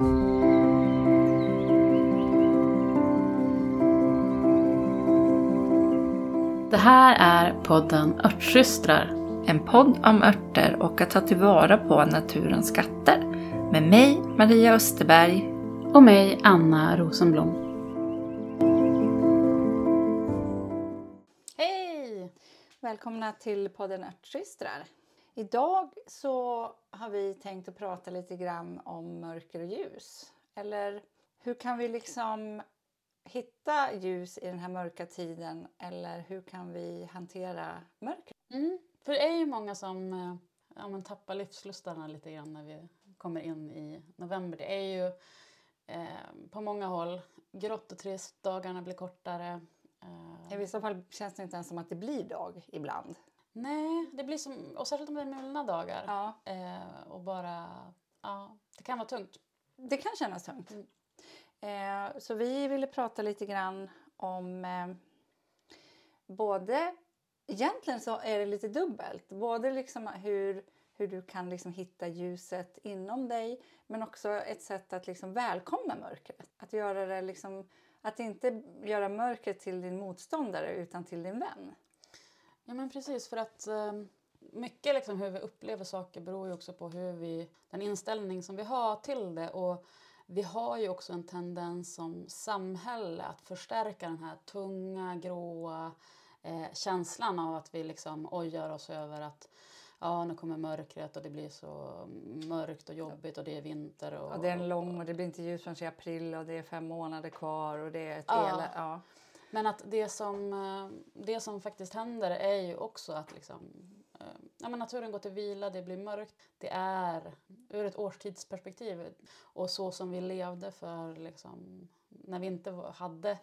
Det här är podden Örtsystrar. En podd om örter och att ta tillvara på naturens skatter. Med mig, Maria Österberg. Och mig, Anna Rosenblom. Hej! Välkomna till podden Örtsystrar. Idag så har vi tänkt att prata lite grann om mörker och ljus. Eller hur kan vi liksom hitta ljus i den här mörka tiden eller hur kan vi hantera mörker? Mm. För det är ju många som eh, ja, men tappar livslustarna lite grann när vi kommer in i november. Det är ju eh, på många håll grått och trist, dagarna blir kortare. Eh. I vissa fall känns det inte ens som att det blir dag ibland. Nej, det blir som, och särskilt om det är mulna dagar. Ja. Eh, och bara, ja, det kan vara tungt. Det kan kännas tungt. Mm. Eh, så vi ville prata lite grann om eh, både... Egentligen så är det lite dubbelt. Både liksom hur, hur du kan liksom hitta ljuset inom dig men också ett sätt att liksom välkomna mörkret. Att, göra det liksom, att inte göra mörkret till din motståndare utan till din vän. Ja men precis för att eh, mycket liksom hur vi upplever saker beror ju också på hur vi, den inställning som vi har till det. Och vi har ju också en tendens som samhälle att förstärka den här tunga, gråa eh, känslan av att vi liksom ojar oss över att ja, nu kommer mörkret och det blir så mörkt och jobbigt och det är vinter. Och, och det är en lång och det blir inte ljus förrän i april och det är fem månader kvar och det är ett ja. Ja. Men att det som, eh, det som faktiskt händer är ju också att liksom eh, ja, men naturen går till vila, det blir mörkt. Det är ur ett årstidsperspektiv och så som vi levde för liksom, när vi inte hade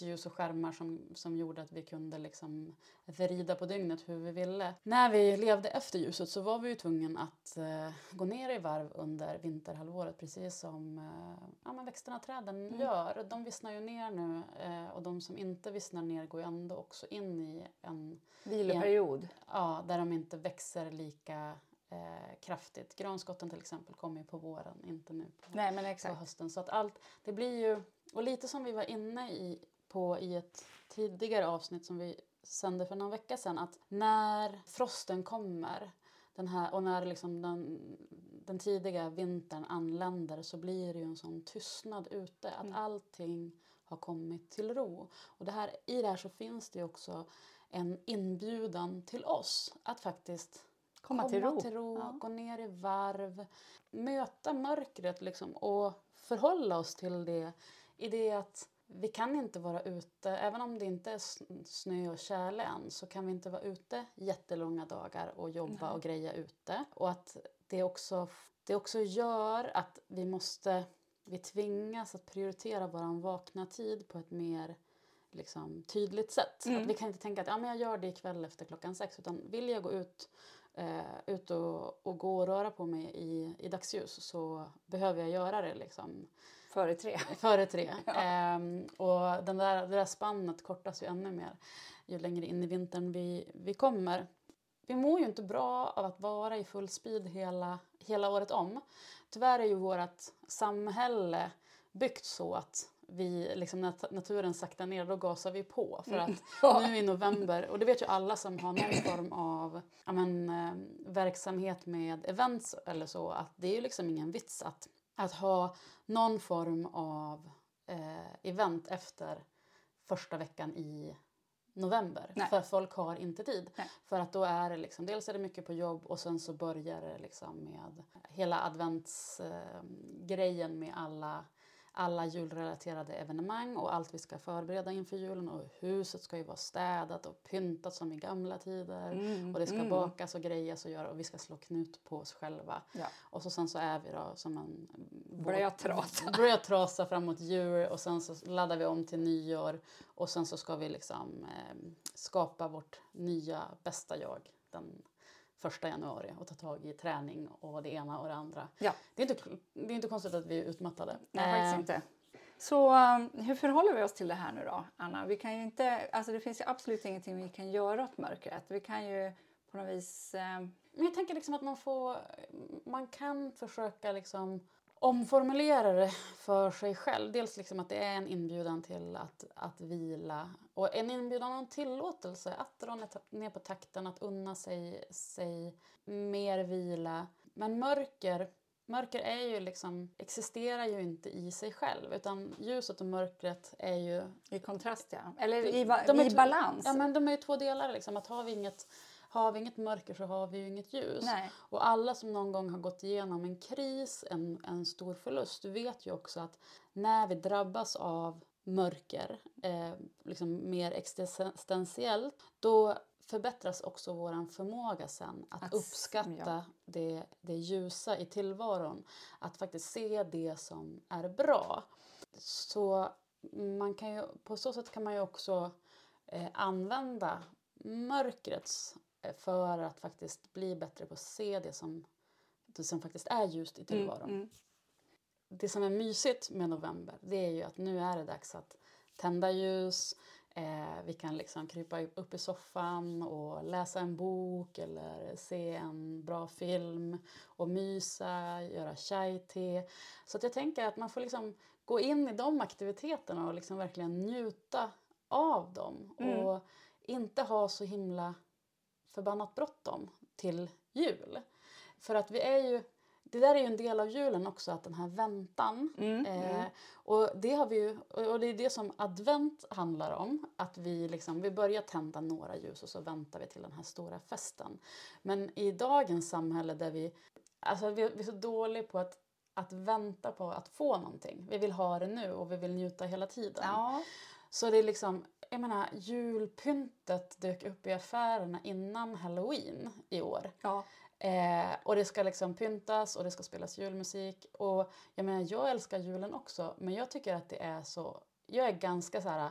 ljus och skärmar som, som gjorde att vi kunde liksom vrida på dygnet hur vi ville. När vi levde efter ljuset så var vi ju tvungna att uh, gå ner i varv under vinterhalvåret precis som uh, ja, men växterna träden mm. gör. De vissnar ju ner nu uh, och de som inte vissnar ner går ju ändå också in i en viloperiod. Ja, där de inte växer lika eh, kraftigt. Granskotten till exempel kommer ju på våren, inte nu på, Nej, på hösten. Så att allt, det blir ju, och lite som vi var inne i, på i ett tidigare avsnitt som vi sände för någon vecka sedan, att när frosten kommer den här, och när liksom den, den tidiga vintern anländer så blir det ju en sån tystnad ute. Att mm. allting har kommit till ro. Och det här, i det här så finns det ju också en inbjudan till oss att faktiskt komma, komma till ro, till ro ja. gå ner i varv, möta mörkret liksom, och förhålla oss till det i det att vi kan inte vara ute, även om det inte är snö och tjäle än, så kan vi inte vara ute jättelånga dagar och jobba Nej. och greja ute. Och att det också, det också gör att vi måste, vi tvingas att prioritera vår vakna tid på ett mer liksom, tydligt sätt. Mm. Att vi kan inte tänka att ja, men jag gör det ikväll efter klockan sex utan vill jag gå ut, eh, ut och, och gå och röra på mig i, i dagsljus så behöver jag göra det liksom. Före tre. Före tre. ja. ehm, och den där, det där spannet kortas ju ännu mer ju längre in i vintern vi, vi kommer. Vi mår ju inte bra av att vara i full speed hela, hela året om. Tyvärr är ju vårt samhälle byggt så att vi, liksom, när naturen saktar ner, då gasar vi på. För mm. att nu i november, och det vet ju alla som har någon form av men, eh, verksamhet med events eller så, att det är ju liksom ingen vits att, att ha någon form av eh, event efter första veckan i november. Nej. För folk har inte tid. Nej. För att då är det liksom, dels är det mycket på jobb och sen så börjar det liksom med hela adventsgrejen eh, med alla alla julrelaterade evenemang och allt vi ska förbereda inför julen. Och huset ska ju vara städat och pyntat som i gamla tider. Mm, och det ska mm. bakas och grejas och göra och vi ska slå knut på oss själva. Ja. Och så sen så är vi då som en brödtrasa. brödtrasa framåt jul och sen så laddar vi om till nyår och sen så ska vi liksom eh, skapa vårt nya bästa jag den första januari och ta tag i träning och det ena och det andra. Ja. Det, är inte, det är inte konstigt att vi är utmattade. Nej, faktiskt eh, inte. Så um, hur förhåller vi oss till det här nu då, Anna? Vi kan ju inte, alltså det finns ju absolut ingenting vi kan göra åt mörkret. Vi kan ju på något vis... Um... Men jag tänker liksom att man får, man kan försöka liksom omformulera det för sig själv. Dels liksom att det är en inbjudan till att, att vila och en inbjudan och en tillåtelse att dra ner på takten, att unna sig, sig mer vila. Men mörker, mörker är ju liksom, existerar ju inte i sig själv utan ljuset och mörkret är ju... I kontrast ja, eller i, de i balans. Ja men de är ju två delar liksom. Att har vi inget har vi inget mörker så har vi ju inget ljus. Nej. Och alla som någon gång har gått igenom en kris, en, en stor förlust, vet ju också att när vi drabbas av mörker, eh, liksom mer existentiellt, då förbättras också vår förmåga sen att, att uppskatta ja. det, det ljusa i tillvaron. Att faktiskt se det som är bra. Så man kan ju, på så sätt kan man ju också eh, använda mörkrets för att faktiskt bli bättre på att se det som, det som faktiskt är ljust i tillvaron. Mm, mm. Det som är mysigt med november det är ju att nu är det dags att tända ljus, eh, vi kan liksom krypa upp i soffan och läsa en bok eller se en bra film och mysa, göra chai-te. Så att jag tänker att man får liksom gå in i de aktiviteterna och liksom verkligen njuta av dem mm. och inte ha så himla förbannat bråttom till jul. För att vi är ju, det där är ju en del av julen också, att den här väntan. Mm, eh, mm. Och det har vi ju, och det är det som advent handlar om. Att vi, liksom, vi börjar tända några ljus och så väntar vi till den här stora festen. Men i dagens samhälle där vi, alltså vi, vi är så dåliga på att att vänta på att få någonting. Vi vill ha det nu och vi vill njuta hela tiden. Ja. Så det är liksom, jag menar, julpyntet dök upp i affärerna innan halloween i år. Ja. Eh, och det ska liksom pyntas och det ska spelas julmusik. Och jag menar, jag älskar julen också men jag tycker att det är så, jag är ganska så här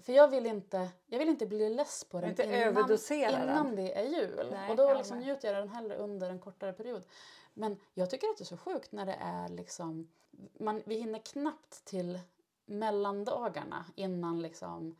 för jag vill inte, jag vill inte bli less på den inte innan, innan det är jul. Nej, och då liksom njuter jag den hellre under en kortare period. Men jag tycker att det är så sjukt när det är liksom, man, vi hinner knappt till mellandagarna innan liksom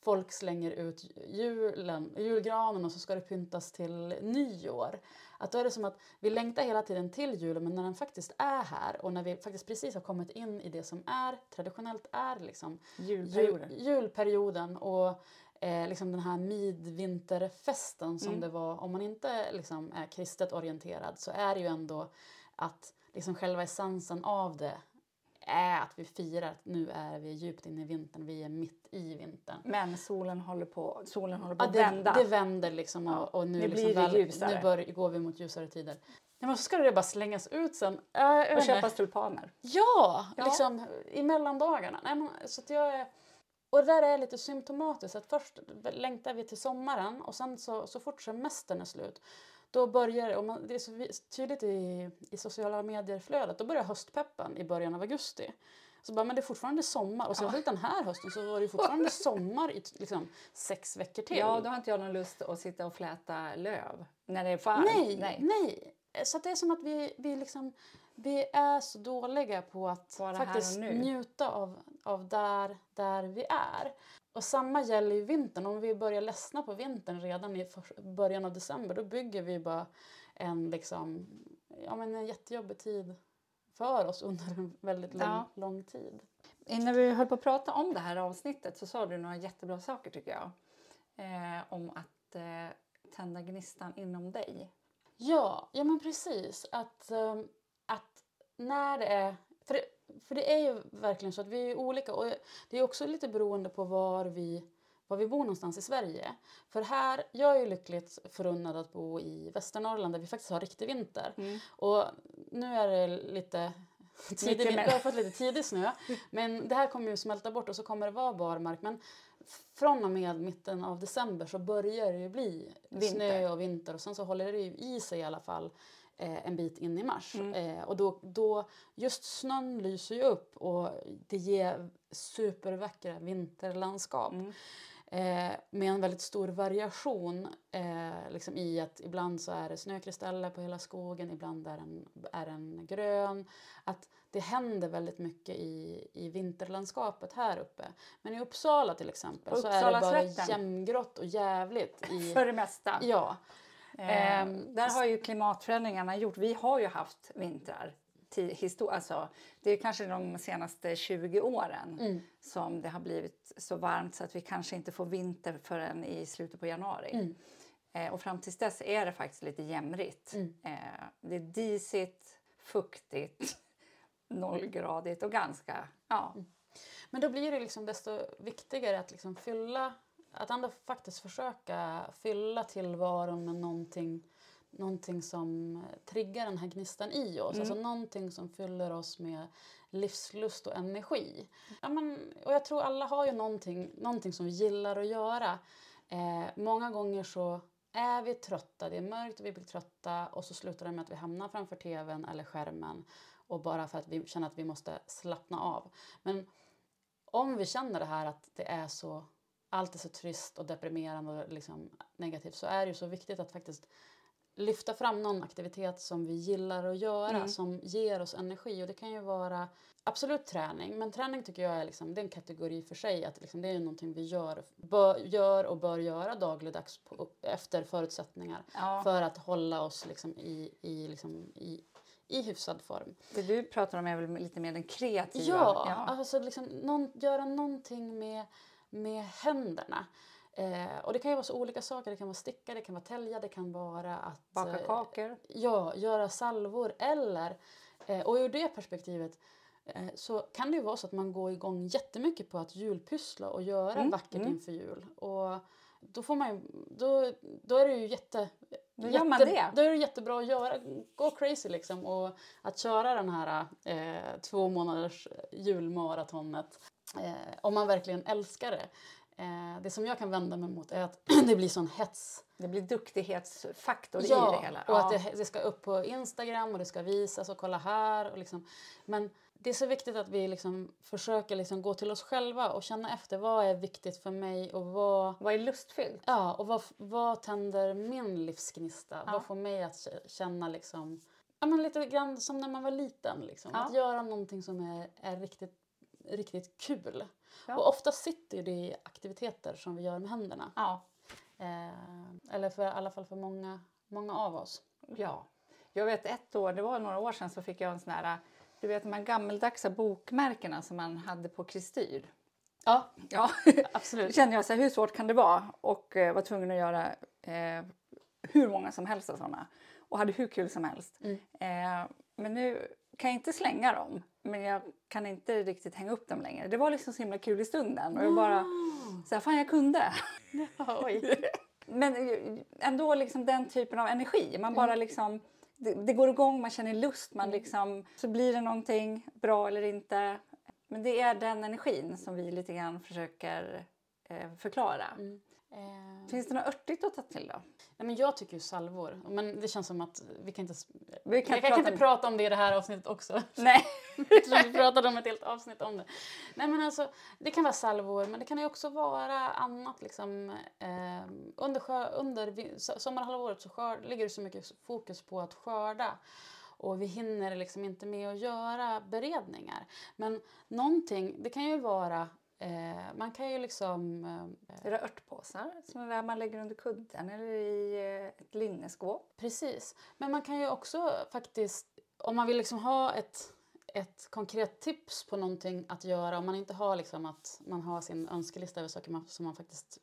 folk slänger ut julen, julgranen och så ska det pyntas till nyår. Att då är det som att vi längtar hela tiden till julen men när den faktiskt är här och när vi faktiskt precis har kommit in i det som är traditionellt är liksom julperioden, jul, julperioden och eh, liksom den här midvinterfesten som mm. det var om man inte liksom är kristet orienterad så är det ju ändå att liksom själva essensen av det är att vi firar att nu är vi djupt inne i vintern, vi är mitt i vintern. Men solen håller på, solen håller på ja, att vända. Det vänder liksom och, och nu, nu, liksom väl, nu bör, går vi mot ljusare tider. Ja, men så ska det bara slängas ut sen. Äh, och köpas tulpaner. Ja, ja, liksom i mellandagarna. Nej, men, så att jag och det där är lite symptomatiskt att först längtar vi till sommaren och sen så, så fort semestern är slut då börjar, och man, det är så tydligt i, i sociala medier-flödet, då börjar höstpeppen i början av augusti. Så bara, men det är fortfarande sommar och särskilt ja. den här hösten så var det fortfarande sommar i liksom, sex veckor till. Ja, då har inte jag någon lust att sitta och fläta löv när det är fall. Nej, nej, nej. Så det är som att vi, vi, liksom, vi är så dåliga på att faktiskt njuta av, av där, där vi är. Och samma gäller ju vintern. Om vi börjar ledsna på vintern redan i början av december då bygger vi bara en, liksom, ja, men en jättejobbig tid för oss under en väldigt lång, ja. lång tid. Innan vi höll på att prata om det här avsnittet så sa du några jättebra saker tycker jag. Eh, om att eh, tända gnistan inom dig. Ja, ja men precis. Att, eh, att när det är... För det, för det är ju verkligen så att vi är olika och det är också lite beroende på var vi, var vi bor någonstans i Sverige. För här, jag är ju lyckligt förunnad att bo i Västernorrland där vi faktiskt har riktig vinter. Mm. Och nu är det lite tidig, vi har fått lite tidig snö. Men det här kommer ju smälta bort och så kommer det vara barmark. Men från och med mitten av december så börjar det ju bli vinter. snö och vinter och sen så håller det ju i sig i alla fall en bit in i mars. Mm. Eh, och då, då, just snön lyser ju upp och det ger supervackra vinterlandskap. Mm. Eh, med en väldigt stor variation eh, liksom i att ibland så är det snökristaller på hela skogen, ibland är den, är den grön. Att det händer väldigt mycket i, i vinterlandskapet här uppe. Men i Uppsala till exempel så är det bara jämngrått och jävligt. I, För det mesta. Ja. Eh, där har ju klimatförändringarna gjort, vi har ju haft vintrar histor- alltså, det är kanske de senaste 20 åren som det har blivit så varmt så att vi kanske inte får vinter förrän i slutet på januari. Eh, och fram tills dess är det faktiskt lite jämrigt. Eh, det är disigt, fuktigt, nollgradigt och ganska... Ja, Men då blir det liksom desto viktigare att liksom fylla, att ändå faktiskt försöka fylla tillvaron med någonting, någonting som triggar den här gnistan i oss. Alltså någonting som fyller oss med livslust och energi. Ja, men, och jag tror alla har ju någonting, någonting som vi gillar att göra. Eh, många gånger så är vi trötta, det är mörkt och vi blir trötta och så slutar det med att vi hamnar framför tvn eller skärmen och bara för att vi känner att vi måste slappna av. Men om vi känner det här att det är så, allt är så trist och deprimerande och liksom negativt så är det ju så viktigt att faktiskt lyfta fram någon aktivitet som vi gillar att göra som ger oss energi. Och det kan ju vara absolut träning, men träning tycker jag är, liksom, det är en kategori för sig. Att liksom, det är ju någonting vi gör, bör, gör och bör göra dagligdags på, efter förutsättningar Ja. för att hålla oss liksom, i, i, liksom, i, i hyfsad form. det du pratar om är väl lite mer den kreativa? Ja, alltså liksom någon, göra någonting med, med händerna. Eh, och det kan ju vara så olika saker. Det kan vara sticka, det kan vara tälja, det kan vara att Baka eh, kakor. ja, göra salvor. Eller, eh, och ur det perspektivet eh, så kan det ju vara så att man går igång jättemycket på att julpyssla och göra Mm, vackert inför jul. Och då, får man ju, då, då är det ju jätte, Då gör man det. Då är det jättebra att göra, gå crazy liksom. Och att köra den här eh, två månaders julmaratonet. Eh, om man verkligen älskar det. Eh, det som jag kan vända mig mot är att det blir sån hets Det blir duktighetsfaktor i Ja, det hela. och att det, det ska upp på Instagram och det ska visas och kolla här. Och liksom. Men det är så viktigt att vi liksom försöker liksom gå till oss själva och känna efter vad är viktigt för mig och vad, Vad är lustfyllt? ja, och vad, vad tänder min livsgnista? Vad får mig att känna liksom, ja, men lite grann som när man var liten. Liksom. Ja. Att göra någonting som är, är riktigt, riktigt kul. Ja. Och ofta sitter det i aktiviteter som vi gör med händerna. Ja. Eh, eller för, i alla fall för många, många av oss. ja. Jag vet ett år, det var några år sedan, så fick jag en sån här, du vet de här gammeldagsa bokmärkena som man hade på kristyr. Ja, Ja, absolut. Kände jag så här, hur svårt kan det vara? Och eh, var tvungen att göra eh, hur många som helst av sådana. Och hade hur kul som helst. Mm. Eh, men nu kan inte slänga dem. Men jag kan inte riktigt hänga upp dem längre. Det var liksom så himla kul i stunden. Och jag bara, så här, fan jag kunde. Men ändå liksom den typen av energi. Man bara liksom, det, det går igång, man känner lust. Man liksom, så blir det någonting bra eller inte. Men det är den energin som vi lite grann försöker eh, förklara. Eh, Finns det något örtigt att ta till då? nej, men jag tycker ju salvor. Men det känns som att vi kan inte, Vi kan jag kan prata inte om- prata om det i det här avsnittet också. Nej. Vi pratade om ett helt avsnitt om det. Nej, men alltså, det kan vara salvor, men det kan ju också vara annat. Liksom, eh, under skör, under sommarhalvåret så skör, ligger det så mycket fokus på att skörda. Och vi hinner liksom inte med att göra beredningar. Men någonting, det kan ju vara... Eh, man kan ju liksom... Eh, det örtpåsar som är där man lägger under kudden eller i eh, ett linneskåp? Precis. Men man kan ju också faktiskt, om man vill liksom ha ett, ett konkret tips på någonting att göra, om man inte har liksom att man har sin önskelista över saker man, som man faktiskt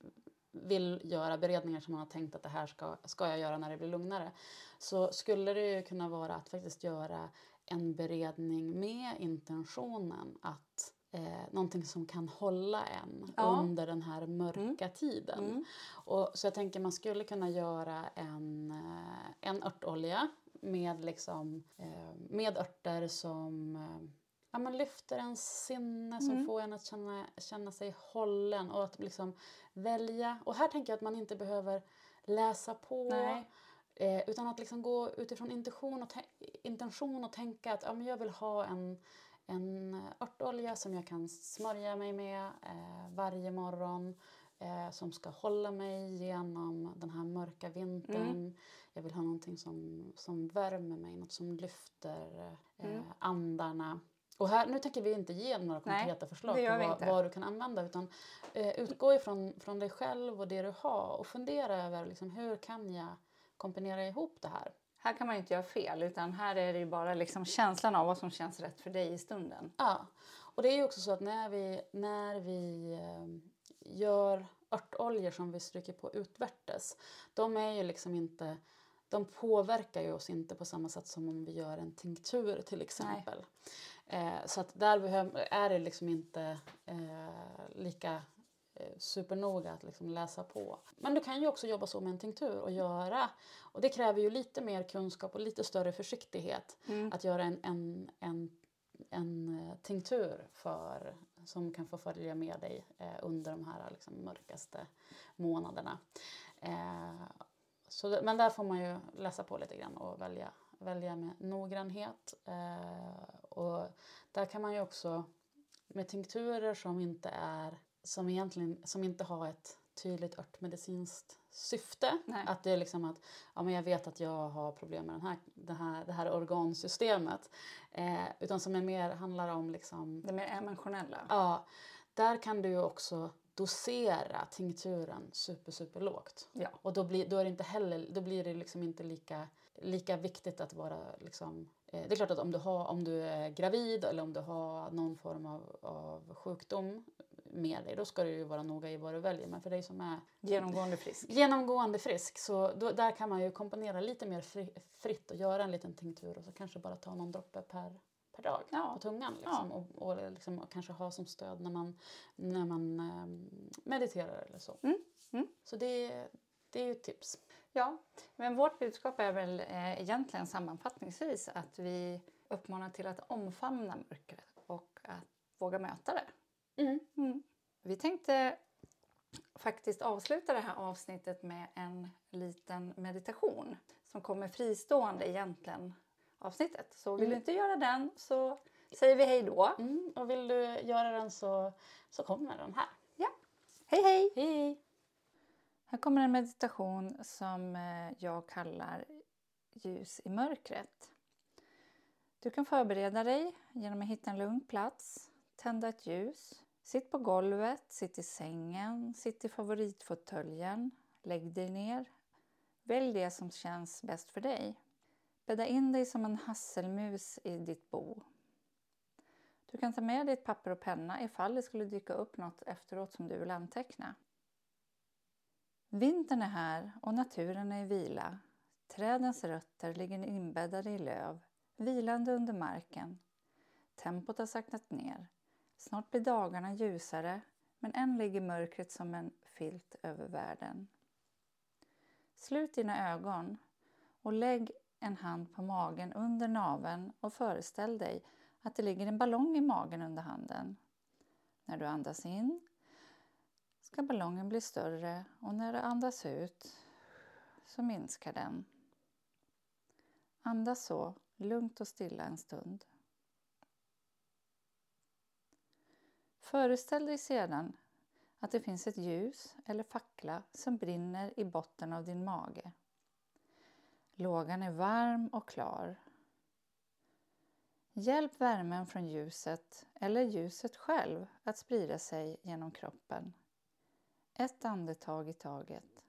vill göra, beredningar som man har tänkt att det här ska, ska jag göra när det blir lugnare, så skulle det ju kunna vara att faktiskt göra en beredning med intentionen att eh, någonting som kan hålla en Ja. under den här mörka tiden. Och, så jag tänker man skulle kunna göra en, eh, en örtolja med, liksom, eh, med örter som eh, ja, men lyfter ens sinne, som får en att känna, känna sig hållen och att liksom välja. Och här tänker jag att man inte behöver läsa på. Eh, utan att liksom gå utifrån intention och, intention och tänka att ja, men jag vill ha en, en örtolja som jag kan smörja mig med eh, varje morgon. Eh, som ska hålla mig genom den här mörka vintern. Jag vill ha någonting som, som värmer mig, något som lyfter eh, andarna. Och här, nu tänker vi inte ge några Nej, konkreta förslag det på vad, vad du kan använda utan eh, utgå ifrån från dig själv och det du har och fundera över liksom, hur kan jag kombinera ihop det här. Här kan man inte göra fel utan här är det ju bara liksom känslan av vad som känns rätt för dig i stunden. Ja, och det är ju också så att när vi, när vi eh, gör örtoljor som vi stryker på utvärtes, de är ju liksom inte de påverkar ju oss inte på samma sätt som om vi gör en tinktur till exempel. Eh, så att där är det liksom inte eh, lika supernoga att liksom läsa på. Men du kan ju också jobba så med en tinktur och göra, och det kräver ju lite mer kunskap och lite större försiktighet mm. att göra en, en, en, en eh, tinktur för, som kan få följa med dig eh, under de här liksom, mörkaste månaderna. Eh, så, men där får man ju läsa på lite grann och välja, välja med noggrannhet. Eh, och där kan man ju också med tinkturer som inte är som egentligen som inte har ett tydligt örtmedicinskt syfte. Nej. Att det är liksom att ja, men jag vet att jag har problem med den här, det, här, det här organsystemet. Eh, utan som är mer handlar om liksom... Det mer emotionella? Ja. Där kan du ju också dosera tinkturen super, super lågt. Ja. Och då blir, då är det inte heller, då blir det liksom inte lika, lika viktigt att vara liksom, eh, det är klart att om du, har, om du är gravid eller om du har någon form av, av sjukdom med dig, då ska du ju vara noga i vad du väljer. Men för dig som är genomgående frisk, genomgående frisk så då, där kan man ju komponera lite mer fri, fritt och göra en liten tinktur och så kanske bara ta någon droppe per per dag ja. på tungan. Liksom, ja. och, och, liksom, och, kanske ha som stöd när man, när man um, mediterar eller så. Mm. Mm. Så det, det är ju ett tips. Ja, men vårt budskap är väl eh, egentligen sammanfattningsvis att vi uppmanar till att omfamna mörkret och att våga möta det. Mm. mm. Vi tänkte faktiskt avsluta det här avsnittet med en liten meditation som kommer fristående egentligen avsnittet. Så vill mm. du inte göra den så säger vi hej då. Mm. Och vill du göra den så, så kommer den här. Ja. Hej hej! Hej! Här kommer en meditation som eh, jag kallar ljus i mörkret. Du kan förbereda dig genom att hitta en lugn plats, tända ett ljus. Sitt på golvet, sitt i sängen, sitt i favoritfåtöljen. Lägg dig ner. Välj det som känns bäst för dig. Bädda in dig som en hasselmus i ditt bo. Du kan ta med ditt papper och penna ifall det skulle dyka upp något efteråt som du vill anteckna. Vintern är här och naturen är i vila. Trädens rötter ligger inbäddade i löv, vilande under marken. Tempot har saktat ner. Snart blir dagarna ljusare, men än ligger mörkret som en filt över världen. Slut dina ögon och lägg en hand på magen under naveln och föreställ dig att det ligger en ballong i magen under handen. När du andas in ska ballongen bli större och när du andas ut så minskar den. Andas så lugnt och stilla en stund. Föreställ dig sedan att det finns ett ljus eller fackla som brinner i botten av din mage. Lågan är varm och klar. Hjälp värmen från ljuset eller ljuset själv att sprida sig genom kroppen. Ett andetag i taget.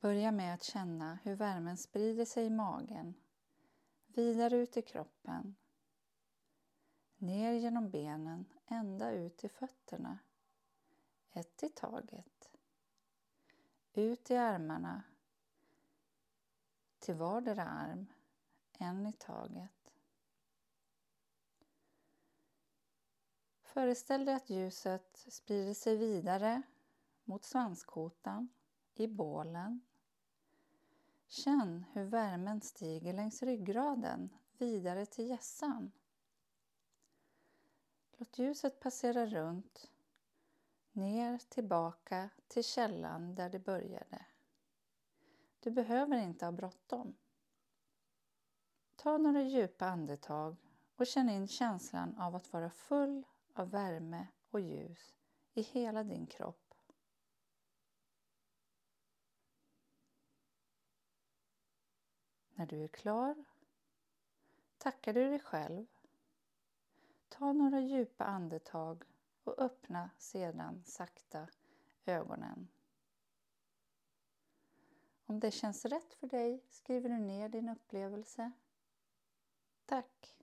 Börja med att känna hur värmen sprider sig i magen, vidare ut i kroppen, ner genom benen ända ut till fötterna. Ett i taget. Ut i armarna till vardera arm, en i taget. Föreställ dig att ljuset sprider sig vidare mot svanskotan, i bålen. Känn hur värmen stiger längs ryggraden vidare till hjässan. Låt ljuset passera runt, ner tillbaka till källan där det började. Du behöver inte ha bråttom. Ta några djupa andetag och känn in känslan av att vara full av värme och ljus i hela din kropp. När du är klar tackar du dig själv. Ta några djupa andetag och öppna sedan sakta ögonen. Om det känns rätt för dig skriver du ner din upplevelse. Tack!